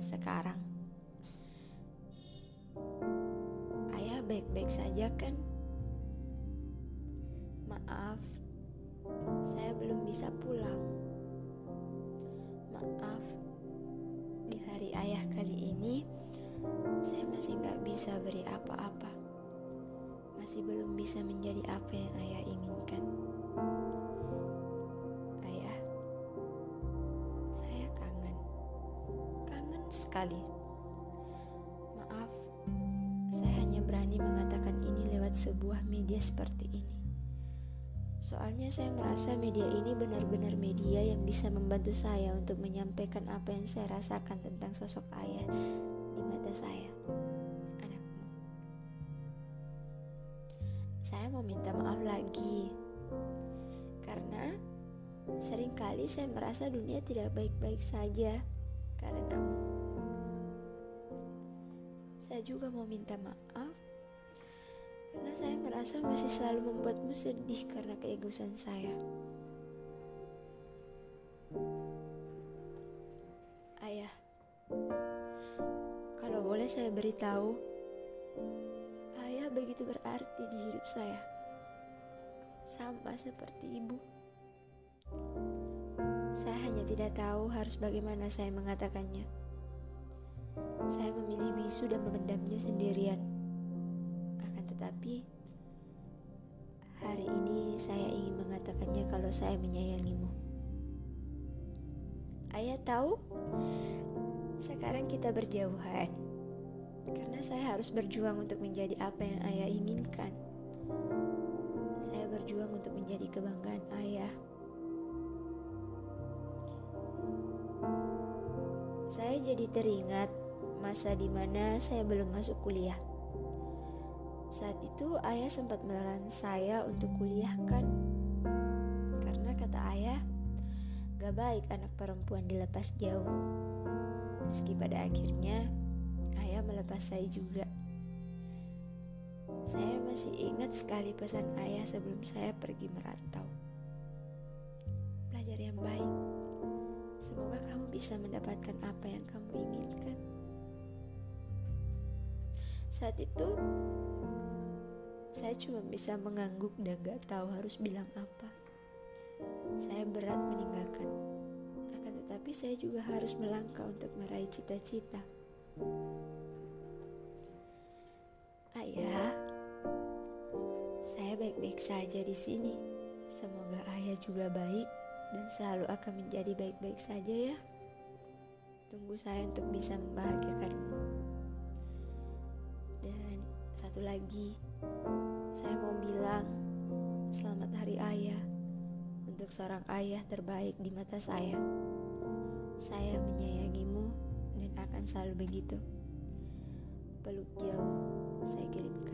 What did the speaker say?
sekarang. Ayah baik-baik saja kan? Maaf, saya belum bisa pulang. Maaf, di hari ayah kali ini saya masih nggak bisa beri apa-apa. Masih belum bisa menjadi apa yang ayah sekali. Maaf, saya hanya berani mengatakan ini lewat sebuah media seperti ini. Soalnya saya merasa media ini benar-benar media yang bisa membantu saya untuk menyampaikan apa yang saya rasakan tentang sosok ayah di mata saya, anakmu. Saya mau minta maaf lagi, karena sering kali saya merasa dunia tidak baik-baik saja karenamu. Juga mau minta maaf karena saya merasa masih selalu membuatmu sedih karena keegoisan saya. Ayah, kalau boleh saya beritahu, ayah begitu berarti di hidup saya. Sama seperti ibu. Saya hanya tidak tahu harus bagaimana saya mengatakannya. Dan memendamnya sendirian. Akan tetapi, hari ini saya ingin mengatakannya kalau saya menyayangimu. Ayah tahu, sekarang kita berjauhan. Karena saya harus berjuang untuk menjadi apa yang ayah inginkan. Saya berjuang untuk menjadi kebanggaan ayah. Saya jadi teringat masa di mana saya belum masuk kuliah. Saat itu ayah sempat melarang saya untuk kuliah kan. Karena kata ayah, gak baik anak perempuan dilepas jauh. Meski pada akhirnya ayah melepas saya juga. Saya masih ingat sekali pesan ayah sebelum saya pergi merantau. Belajar yang baik. Semoga kamu bisa mendapatkan apa yang kamu inginkan. Saat itu, saya cuma bisa mengangguk dan gak tahu harus bilang apa. Saya berat meninggalkan, akan tetapi saya juga harus melangkah untuk meraih cita-cita. Ayah, saya baik-baik saja di sini. Semoga ayah juga baik dan selalu akan menjadi baik-baik saja ya. Tunggu saya untuk bisa membahagiakanmu. Satu lagi, saya mau bilang selamat hari ayah untuk seorang ayah terbaik di mata saya. Saya menyayangimu dan akan selalu begitu. Peluk jauh saya kirimkan